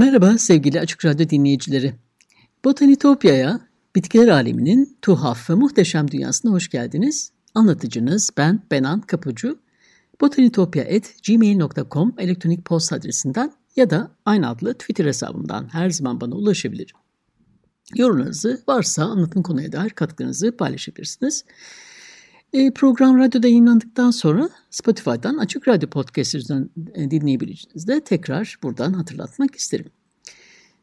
Merhaba sevgili Açık Radyo dinleyicileri. Botanitopya'ya, bitkiler aleminin tuhaf ve muhteşem dünyasına hoş geldiniz. Anlatıcınız ben Benan Kapucu. botanitopya.gmail.com elektronik posta adresinden ya da aynı adlı Twitter hesabımdan her zaman bana ulaşabilirim. Yorumlarınızı varsa anlatım konuya dair katkınızı paylaşabilirsiniz. E, program radyoda yayınlandıktan sonra Spotify'dan Açık Radyo Podcast üzerinden de tekrar buradan hatırlatmak isterim.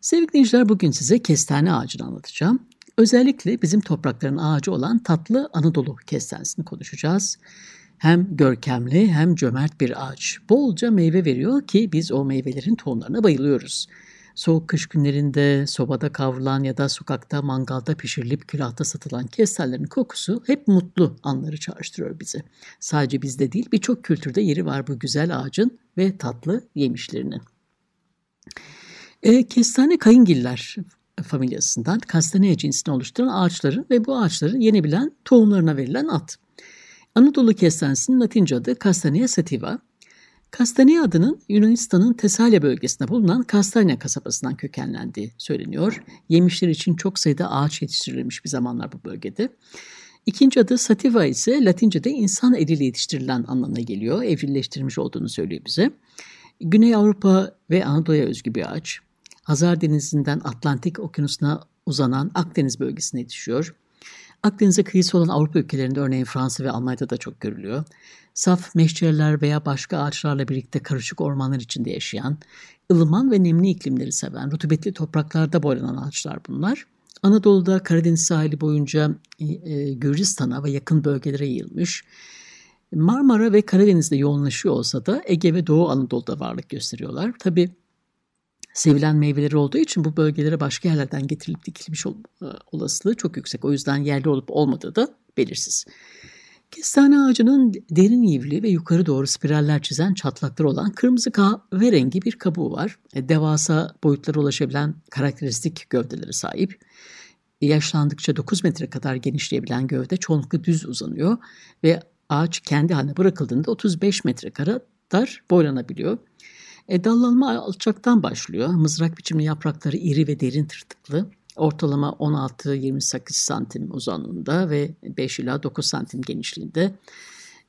Sevgili dinleyiciler bugün size kestane ağacını anlatacağım. Özellikle bizim toprakların ağacı olan tatlı Anadolu kestanesini konuşacağız. Hem görkemli hem cömert bir ağaç. Bolca meyve veriyor ki biz o meyvelerin tohumlarına bayılıyoruz. Soğuk kış günlerinde sobada kavrulan ya da sokakta mangalda pişirilip külahta satılan kestanelerin kokusu hep mutlu anları çağrıştırıyor bizi. Sadece bizde değil birçok kültürde yeri var bu güzel ağacın ve tatlı yemişlerinin. E, kestane kayıngiller familyasından kastaneye cinsini oluşturan ağaçların ve bu ağaçların yenebilen tohumlarına verilen ad. Anadolu kestanesinin latince adı Castanea sativa. Kastanya adının Yunanistan'ın Tesalya bölgesinde bulunan Kastanya kasabasından kökenlendiği söyleniyor. Yemişler için çok sayıda ağaç yetiştirilmiş bir zamanlar bu bölgede. İkinci adı sativa ise Latince'de insan eliyle yetiştirilen anlamına geliyor. Evcilleştirilmiş olduğunu söylüyor bize. Güney Avrupa ve Anadolu'ya özgü bir ağaç. Hazar Denizi'nden Atlantik Okyanusu'na uzanan Akdeniz bölgesine yetişiyor. Akdeniz'e kıyısı olan Avrupa ülkelerinde örneğin Fransa ve Almanya'da da çok görülüyor. Saf meşçeler veya başka ağaçlarla birlikte karışık ormanlar içinde yaşayan, ılıman ve nemli iklimleri seven, rutubetli topraklarda boylanan ağaçlar bunlar. Anadolu'da Karadeniz sahili boyunca e, e, Gürcistan'a ve yakın bölgelere yayılmış. Marmara ve Karadeniz'de yoğunlaşıyor olsa da Ege ve Doğu Anadolu'da varlık gösteriyorlar. Tabi sevilen meyveleri olduğu için bu bölgelere başka yerlerden getirilip dikilmiş ol, e, olasılığı çok yüksek. O yüzden yerli olup olmadığı da belirsiz. Kestane ağacının derin ivli ve yukarı doğru spiraller çizen çatlakları olan kırmızı kahverengi bir kabuğu var. E, devasa boyutlara ulaşabilen karakteristik gövdeleri sahip. Yaşlandıkça 9 metre kadar genişleyebilen gövde çoğunlukla düz uzanıyor ve ağaç kendi haline bırakıldığında 35 metre kadar boylanabiliyor. E, dallanma alçaktan başlıyor. Mızrak biçimli yaprakları iri ve derin tırtıklı. Ortalama 16-28 santim uzanlığında ve 5 ila 9 santim genişliğinde.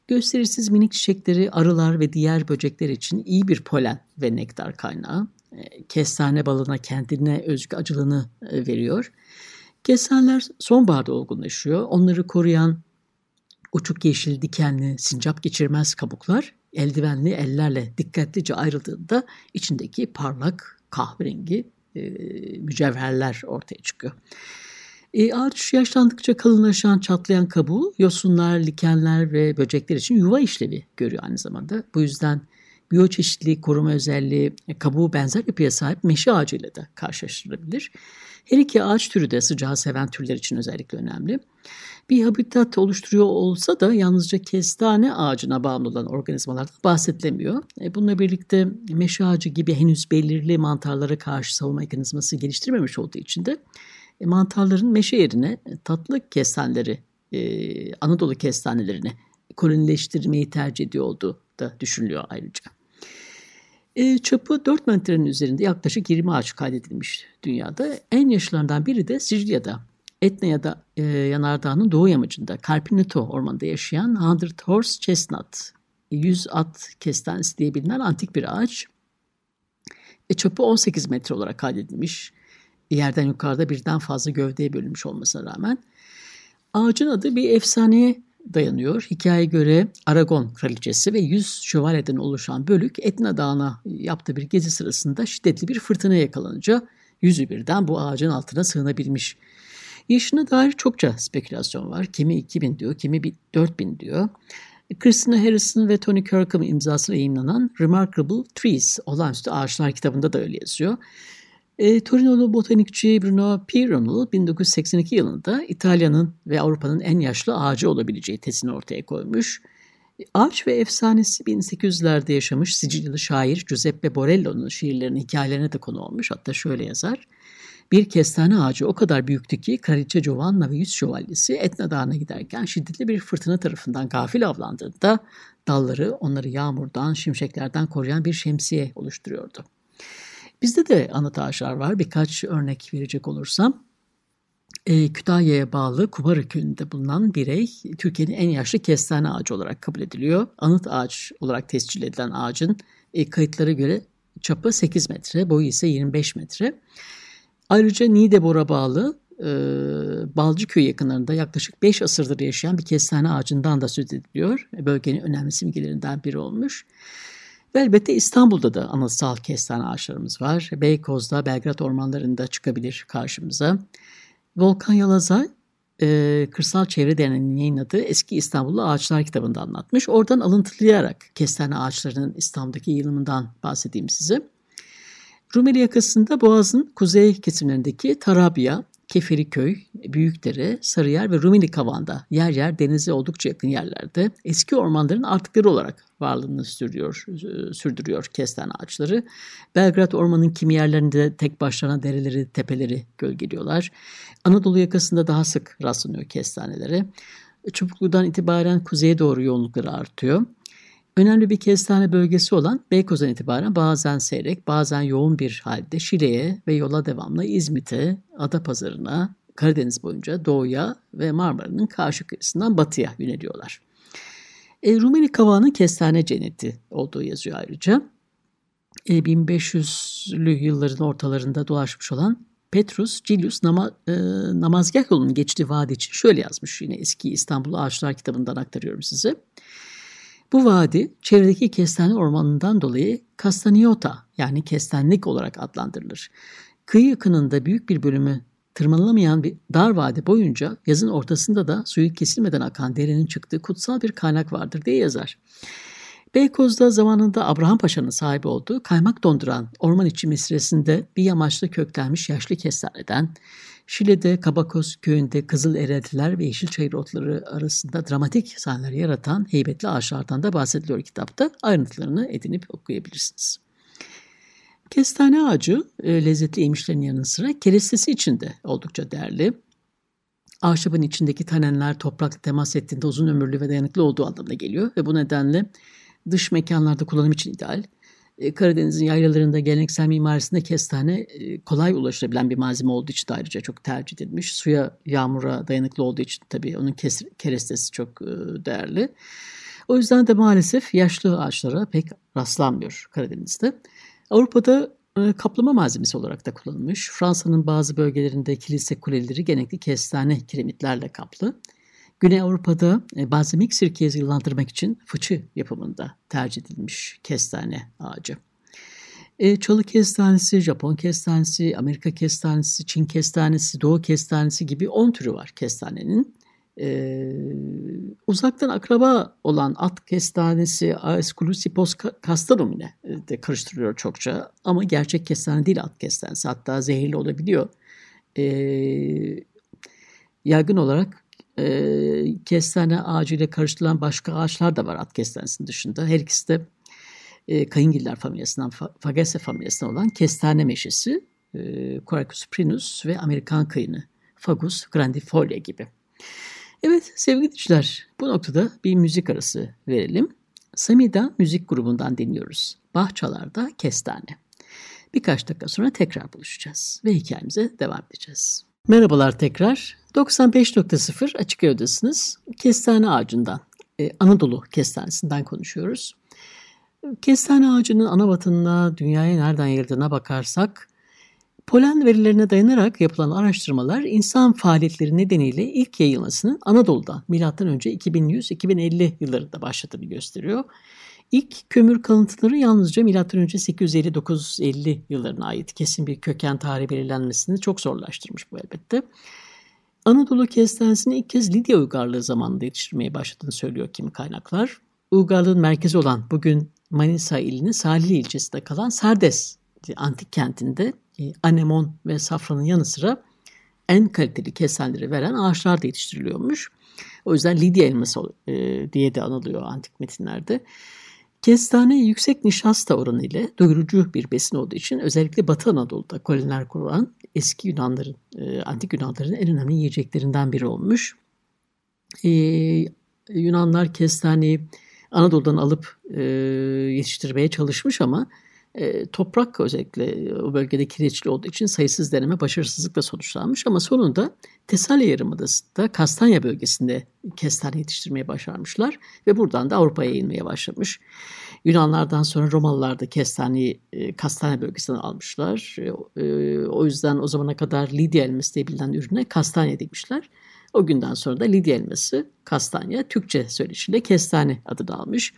Gösterisiz minik çiçekleri arılar ve diğer böcekler için iyi bir polen ve nektar kaynağı. E, kestane balına kendine özgü acılığını e, veriyor. Kestaneler sonbaharda olgunlaşıyor. Onları koruyan uçuk yeşil, dikenli, sincap geçirmez kabuklar eldivenli ellerle dikkatlice ayrıldığında içindeki parlak kahverengi e, mücevherler ortaya çıkıyor. E, ağaç yaşlandıkça kalınlaşan, çatlayan kabuğu yosunlar, likenler ve böcekler için yuva işlevi görüyor aynı zamanda. Bu yüzden biyoçeşitlilik koruma özelliği e, kabuğu benzer yapıya sahip meşe ağacıyla da karşılaştırılabilir. Her iki ağaç türü de sıcağı seven türler için özellikle önemli. Bir habitat oluşturuyor olsa da yalnızca kestane ağacına bağımlı olan organizmalardan bahsedilemiyor. E, bununla birlikte meşe ağacı gibi henüz belirli mantarlara karşı savunma mekanizması geliştirmemiş olduğu için de e, mantarların meşe yerine tatlı kestaneleri, Anadolu kestanelerini kolonileştirmeyi tercih ediyor olduğu da düşünülüyor ayrıca. E, çapı 4 metrenin üzerinde yaklaşık 20 ağaç kaydedilmiş dünyada. En yaşlılarından biri de Sicilya'da. Etna ya da e, yanardağının doğu yamacında Carpinito ormanında yaşayan Hundred Horse Chestnut, 100 at kestanesi diye bilinen antik bir ağaç. E, çapı 18 metre olarak kaydedilmiş. Yerden yukarıda birden fazla gövdeye bölünmüş olmasına rağmen. Ağacın adı bir efsaneye dayanıyor. Hikayeye göre Aragon kraliçesi ve 100 şövalyeden oluşan bölük Etna Dağı'na yaptığı bir gezi sırasında şiddetli bir fırtına yakalanınca yüzü birden bu ağacın altına sığınabilmiş. Yaşına dair çokça spekülasyon var. Kimi 2000 diyor, kimi 4000 diyor. Christina Harrison ve Tony Kirkham imzasıyla yayınlanan Remarkable Trees, Olağanüstü Ağaçlar kitabında da öyle yazıyor. E, Torinolu botanikçi Bruno Pironul 1982 yılında İtalya'nın ve Avrupa'nın en yaşlı ağacı olabileceği tezini ortaya koymuş. Ağaç ve efsanesi 1800'lerde yaşamış Sicilyalı şair Giuseppe Borello'nun şiirlerinin hikayelerine de konu olmuş. Hatta şöyle yazar. Bir kestane ağacı o kadar büyüktü ki Kraliçe Giovanna ve Yüz Şövalyesi Etna Dağı'na giderken şiddetli bir fırtına tarafından gafil avlandığında dalları onları yağmurdan, şimşeklerden koruyan bir şemsiye oluşturuyordu. Bizde de anıt ağaçlar var. Birkaç örnek verecek olursam. E, Kütahya'ya bağlı Kubarı köyünde bulunan birey Türkiye'nin en yaşlı kestane ağacı olarak kabul ediliyor. Anıt ağaç olarak tescil edilen ağacın e, kayıtlara göre çapı 8 metre, boyu ise 25 metre. Ayrıca Niğdebor'a bağlı e, Balcıköy yakınlarında yaklaşık 5 asırdır yaşayan bir kestane ağacından da söz ediliyor. Bölgenin önemli simgelerinden biri olmuş. Ve elbette İstanbul'da da anıtsal kestane ağaçlarımız var. Beykoz'da, Belgrad ormanlarında çıkabilir karşımıza. Volkan Yalaza e, Kırsal Çevre Derneği'nin yayınladığı Eski İstanbullu Ağaçlar kitabında anlatmış. Oradan alıntılayarak kestane ağaçlarının İstanbul'daki yayılımından bahsedeyim size. Rumeli yakasında Boğaz'ın kuzey kesimlerindeki Tarabya, Keferiköy, Büyükdere, Sarıyer ve Rumeli Kavan'da yer yer denize oldukça yakın yerlerde eski ormanların artıkları olarak varlığını sürdürüyor, sürdürüyor kestane ağaçları. Belgrad ormanın kimi yerlerinde tek başlarına dereleri, tepeleri gölgeliyorlar. Anadolu yakasında daha sık rastlanıyor kestanelere. Çubuklu'dan itibaren kuzeye doğru yoğunlukları artıyor. Önemli bir kestane bölgesi olan Beykoz'dan itibaren bazen seyrek, bazen yoğun bir halde Şile'ye ve yola devamlı İzmit'e, Adapazarı'na, Karadeniz boyunca doğuya ve Marmara'nın karşı kıyısından batıya yöneliyorlar. E, Rumeli Kavağı'nın kestane cenneti olduğu yazıyor ayrıca. E, 1500'lü yılların ortalarında dolaşmış olan Petrus Cilius nama, e, namazgah yolunun geçtiği vadi için şöyle yazmış yine eski İstanbul Ağaçlar kitabından aktarıyorum size. Bu vadi çevredeki kestane ormanından dolayı Castaniota yani kestenlik olarak adlandırılır. Kıyı yakınında büyük bir bölümü tırmanılamayan bir dar vadi boyunca yazın ortasında da suyu kesilmeden akan derenin çıktığı kutsal bir kaynak vardır diye yazar. Beykoz'da zamanında Abraham Paşa'nın sahibi olduğu kaymak donduran orman içi mesresinde bir yamaçta köklenmiş yaşlı kestaneden, Şile'de Kabakos köyünde kızıl eriltiler ve yeşil çayır otları arasında dramatik sahneler yaratan heybetli ağaçlardan da bahsediliyor kitapta. Ayrıntılarını edinip okuyabilirsiniz. Kestane ağacı e, lezzetli yemişlerin yanı sıra kerestesi için de oldukça değerli. Ahşabın içindeki tanenler toprakla temas ettiğinde uzun ömürlü ve dayanıklı olduğu anlamına geliyor ve bu nedenle dış mekanlarda kullanım için ideal. E, Karadeniz'in yaylalarında geleneksel mimarisinde kestane e, kolay ulaşılabilen bir malzeme olduğu için de ayrıca çok tercih edilmiş. Suya, yağmura dayanıklı olduğu için tabii onun kerestesi çok e, değerli. O yüzden de maalesef yaşlı ağaçlara pek rastlanmıyor Karadeniz'de. Avrupa'da kaplama malzemesi olarak da kullanılmış. Fransa'nın bazı bölgelerinde kilise kuleleri genellikle kestane kiremitlerle kaplı. Güney Avrupa'da e, balsamik sirkeye yıllandırmak için fıçı yapımında tercih edilmiş kestane ağacı. E, çalı kestanesi, Japon kestanesi, Amerika kestanesi, Çin kestanesi, Doğu kestanesi gibi 10 türü var kestanenin. Ee, uzaktan akraba olan at kestanesi Aesculusipos castanumine de karıştırılıyor çokça. Ama gerçek kestane değil at kestanesi. Hatta zehirli olabiliyor. Ee, yaygın olarak e, kestane ağacıyla karıştırılan başka ağaçlar da var at kestanesinin dışında. Her ikisi de e, kayıngiller familyasından, Fagaceae familyasından olan kestane meşesi, e, Quercus prinus ve Amerikan kayını, Fagus grandifolia gibi. Evet sevgili dinleyiciler bu noktada bir müzik arası verelim. Samida müzik grubundan dinliyoruz. Bahçalarda Kestane. Birkaç dakika sonra tekrar buluşacağız ve hikayemize devam edeceğiz. Merhabalar tekrar. 95.0 Açık Radyo'dasınız. Kestane ağacından, e, Anadolu kestanesinden konuşuyoruz. Kestane ağacının ana vatanına, dünyaya nereden yayıldığına bakarsak, polen verilerine dayanarak yapılan araştırmalar insan faaliyetleri nedeniyle ilk yayılmasının Anadolu'da M.Ö. 2100-2050 yıllarında başladığını gösteriyor. İlk kömür kalıntıları yalnızca M.Ö. 850-950 yıllarına ait kesin bir köken tarihi belirlenmesini çok zorlaştırmış bu elbette. Anadolu kestanesini ilk kez Lidya uygarlığı zamanında yetiştirmeye başladığını söylüyor kimi kaynaklar. Uygarlığın merkezi olan bugün Manisa ilinin Salihli ilçesinde kalan Sardes antik kentinde e, anemon ve safranın yanı sıra en kaliteli kesenleri veren ağaçlar da yetiştiriliyormuş. O yüzden Lidya elması e, diye de anılıyor antik metinlerde. Kestane yüksek nişasta oranı ile doyurucu bir besin olduğu için özellikle Batı Anadolu'da koloniler kuran eski Yunanların, e, antik Yunanların en önemli yiyeceklerinden biri olmuş. E, Yunanlar kestaneyi Anadolu'dan alıp e, yetiştirmeye çalışmış ama e, toprak özellikle o bölgede kireçli olduğu için sayısız deneme başarısızlıkla sonuçlanmış ama sonunda Tesalya Yarımadası'nda Kastanya bölgesinde kestane yetiştirmeye başarmışlar ve buradan da Avrupa'ya inmeye başlamış. Yunanlardan sonra Romalılar da kestaneyi e, Kastanya bölgesinden almışlar. E, e, o yüzden o zamana kadar Lidya elması diye bilinen ürüne kastanya demişler. O günden sonra da Lidya elması kastanya Türkçe söyleşiyle kestane adını almış.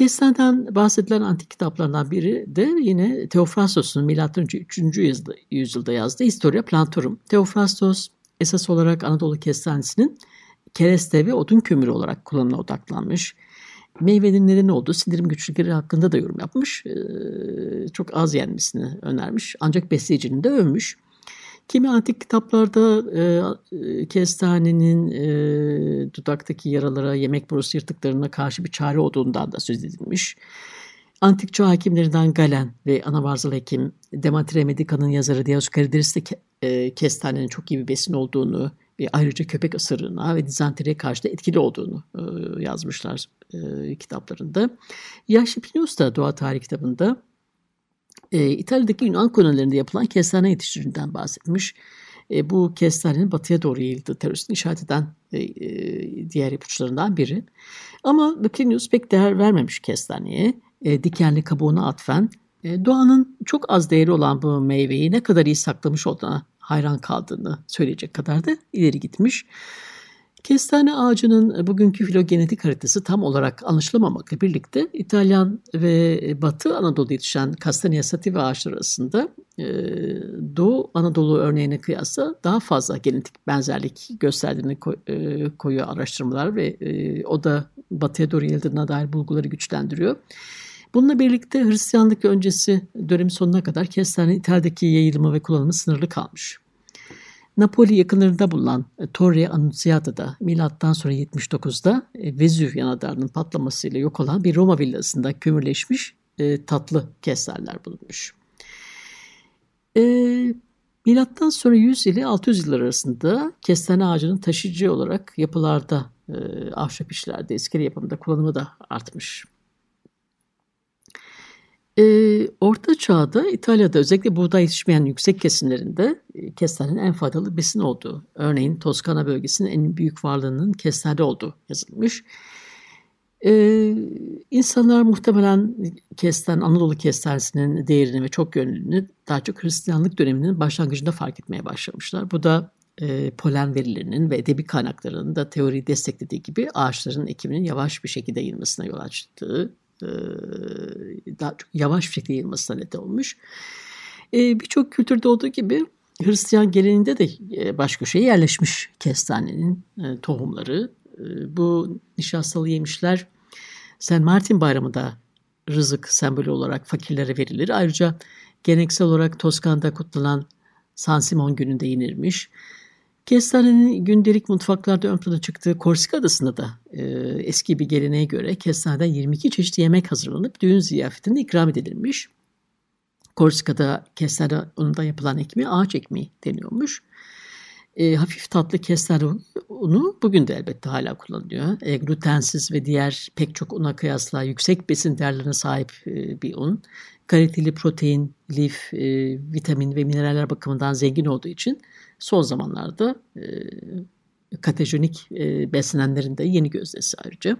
Kestaneden bahsedilen antik kitaplardan biri de yine Teofrastos'un M.Ö. 3. Yüzyılda, yüzyılda yazdığı Historia Plantorum. Teofrastos esas olarak Anadolu kestanesinin kereste ve odun kömürü olarak kullanımına odaklanmış. Meyvenin neden olduğu sindirim güçlükleri hakkında da yorum yapmış. Ee, çok az yenmesini önermiş. Ancak besleyicinin de övmüş. Kimi antik kitaplarda e, kestanenin e, dudaktaki yaralara, yemek borusu yırtıklarına karşı bir çare olduğundan da söz edilmiş. Antik çağ hekimlerinden Galen ve Anavarzalı hekim Demetria Medica'nın yazarı Dioscorides de e, kestanenin çok iyi bir besin olduğunu ve ayrıca köpek ısırığına ve dizanteriye karşı da etkili olduğunu e, yazmışlar e, kitaplarında. Yaşlı Plinius da Doğa Tarih kitabında e, İtalya'daki Yunan kolonilerinde yapılan kestane yetiştiricinden bahsetmiş. E, bu kestanenin batıya doğru yayıldığı teröristini işaret eden e, e, diğer ipuçlarından biri. Ama Plinius pek değer vermemiş kestaneye. E, dikenli kabuğuna atfen e, doğanın çok az değeri olan bu meyveyi ne kadar iyi saklamış olduğuna hayran kaldığını söyleyecek kadar da ileri gitmiş. Kestane ağacının e, bugünkü filogenetik haritası tam olarak anlaşılamamakla birlikte İtalyan ve Batı Anadolu yetişen Castanea sativa ağaçları arasında e, Doğu Anadolu örneğine kıyasla daha fazla genetik benzerlik gösterdiğini e, koyuyor araştırmalar ve o da Batı'ya doğru yayıldığına dair bulguları güçlendiriyor. Bununla birlikte Hristiyanlık öncesi dönem sonuna kadar kestane İtalya'daki yayılımı ve kullanımı sınırlı kalmış. Napoli yakınlarında bulunan e, Torre Annunziata'da milattan sonra 79'da e, Vezüv yanardağının patlamasıyla yok olan bir Roma villasında kömürleşmiş e, tatlı keserler bulunmuş. E, milattan sonra 100 ile 600 yıllar arasında kestane ağacının taşıyıcı olarak yapılarda, e, ahşap işlerde, iskele yapımında kullanımı da artmış. E, Orta Çağ'da İtalya'da özellikle buğday yetişmeyen yüksek kesimlerinde e, kestanenin en faydalı besin olduğu, örneğin Toskana bölgesinin en büyük varlığının kestane olduğu yazılmış. Ee, insanlar muhtemelen kesten, Anadolu kestanesinin değerini ve çok yönlülüğünü daha çok Hristiyanlık döneminin başlangıcında fark etmeye başlamışlar. Bu da e, polen verilerinin ve edebi kaynaklarının da teoriyi desteklediği gibi ağaçların ekiminin yavaş bir şekilde yayılmasına yol açtığı daha çok yavaş bir şekilde yayılmasına neden olmuş. E, birçok kültürde olduğu gibi Hristiyan geleneğinde de e, baş köşeye yerleşmiş kestanenin tohumları. Bu nişastalı yemişler St. Martin bayramında rızık sembolü olarak fakirlere verilir. Ayrıca geleneksel olarak Toskana'da kutlanan San Simon gününde yenirmiş. Kestanenin gündelik mutfaklarda ön plana çıktığı Korsika Adası'nda da e, eski bir geleneğe göre kestaneden 22 çeşit yemek hazırlanıp düğün ziyafetinde ikram edilmiş. Korsika'da kestane unundan yapılan ekmeği ağaç ekmeği deniyormuş. E, hafif tatlı kestane unu bugün de elbette hala kullanılıyor. E, glutensiz ve diğer pek çok una kıyasla yüksek besin değerlerine sahip e, bir un. Kaliteli protein, lif, e, vitamin ve mineraller bakımından zengin olduğu için son zamanlarda e, katejonik e, beslenenlerin de yeni gözdesi ayrıca.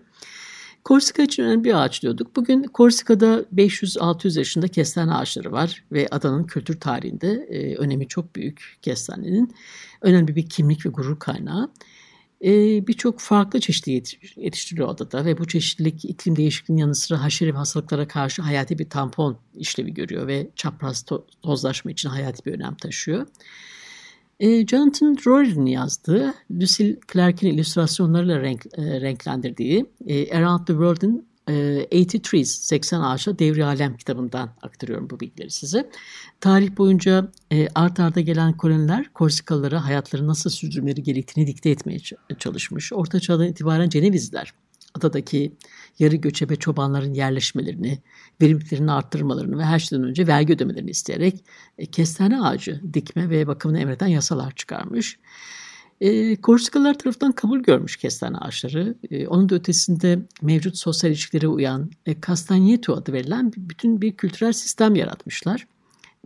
Korsika için önemli bir ağaç diyorduk. Bugün Korsika'da 500-600 yaşında kestane ağaçları var ve adanın kültür tarihinde e, önemi çok büyük kestanenin. Önemli bir kimlik ve gurur kaynağı. e, birçok farklı çeşitli yetiştiriyor adada ve bu çeşitlilik iklim değişikliğinin yanı sıra haşere ve hastalıklara karşı hayati bir tampon işlevi görüyor ve çapraz to- tozlaşma için hayati bir önem taşıyor. E, Jonathan Rory'nin yazdığı, Lucille Clark'in illüstrasyonlarıyla renk, e, renklendirdiği e, Around the World'in 80 Trees, 80 Ağaçla Devri Alem kitabından aktarıyorum bu bilgileri size. Tarih boyunca e, art arda gelen koloniler Korsikalılara hayatları nasıl sürdürmeleri gerektiğini dikte etmeye çalışmış. Orta Çağ'dan itibaren Cenevizler adadaki yarı göçebe çobanların yerleşmelerini, verimliliklerini arttırmalarını ve her şeyden önce vergi ödemelerini isteyerek e, kestane ağacı dikme ve bakımını emreden yasalar çıkarmış. E, Korsikalılar tarafından kabul görmüş kestane ağaçları. E, onun da ötesinde mevcut sosyal ilişkilere uyan e, Castagneto adı verilen bütün bir kültürel sistem yaratmışlar.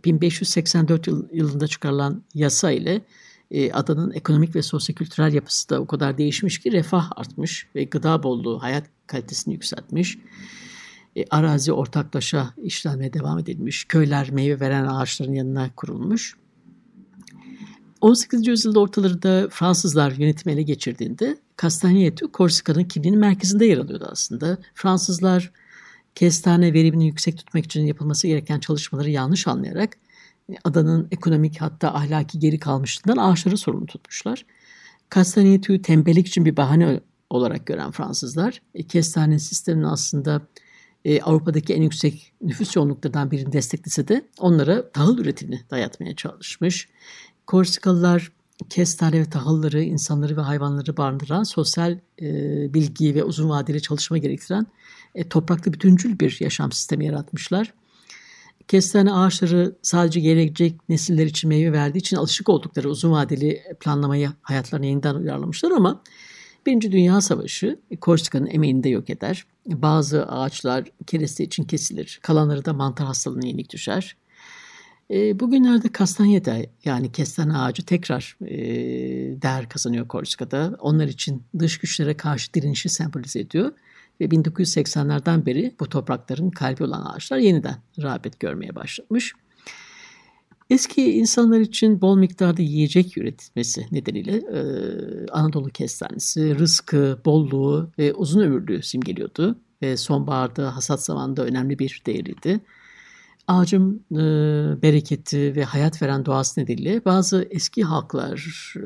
1584 yıl, yılında çıkarılan yasa ile e, adanın ekonomik ve sosyokültürel yapısı da o kadar değişmiş ki refah artmış ve gıda bolluğu hayat kalitesini yükseltmiş. E, arazi ortaklaşa işlenmeye devam edilmiş. Köyler meyve veren ağaçların yanına kurulmuş. 18. yüzyılda ortalarında Fransızlar yönetimi ele geçirdiğinde Castagneto Korsika'nın kimliğinin merkezinde yer alıyordu aslında. Fransızlar kestane verimini yüksek tutmak için yapılması gereken çalışmaları yanlış anlayarak adanın ekonomik hatta ahlaki geri kalmışlığından ağaçları sorumlu tutmuşlar. Castagneto'yu tembellik için bir bahane olarak gören Fransızlar, e, kestane sisteminin aslında e, Avrupa'daki en yüksek nüfus yoğunluklarından birini desteklese de onlara tahıl üretimini dayatmaya çalışmış. Korsikalılar kestane ve tahılları, insanları ve hayvanları barındıran sosyal e, bilgi ve uzun vadeli çalışma gerektiren e, toprakta bütüncül bir yaşam sistemi yaratmışlar. Kestane ağaçları sadece gelecek nesiller için meyve verdiği için alışık oldukları uzun vadeli planlamayı hayatlarına yeniden uyarlamışlar ama Birinci Dünya Savaşı Korsika'nın emeğini de yok eder. Bazı ağaçlar kereste için kesilir. Kalanları da mantar hastalığına yenik düşer. E, bugünlerde kastanyeta yani kestane ağacı tekrar e, değer kazanıyor Korsika'da. Onlar için dış güçlere karşı direnişi sembolize ediyor. Ve 1980'lerden beri bu toprakların kalbi olan ağaçlar yeniden rağbet görmeye başlamış. Eski insanlar için bol miktarda yiyecek üretilmesi nedeniyle e, Anadolu kestanesi rızkı, bolluğu ve uzun ömürlüğü simgeliyordu. Ve sonbaharda hasat zamanında önemli bir değeriydi. Ağacın e, bereketi ve hayat veren doğası nedeniyle bazı eski halklar e,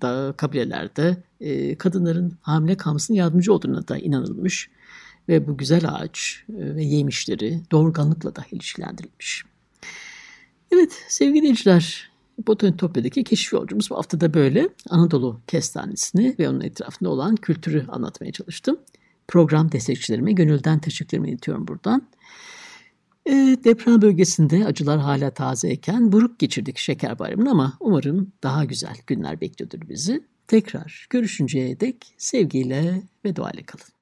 da kabilelerde e, kadınların hamile kalmasının yardımcı olduğuna da inanılmış ve bu güzel ağaç e, ve yemişleri doğurganlıkla da ilişkilendirilmiş. Evet sevgili dinleyiciler Botanitopya'daki keşif yolcumuz bu hafta da böyle Anadolu kestanesini ve onun etrafında olan kültürü anlatmaya çalıştım. Program destekçilerime gönülden teşekkürlerimi iletiyorum buradan. E, deprem bölgesinde acılar hala tazeyken buruk geçirdik şeker bayramını ama umarım daha güzel günler bekliyordur bizi. Tekrar görüşünceye dek sevgiyle ve duayla kalın.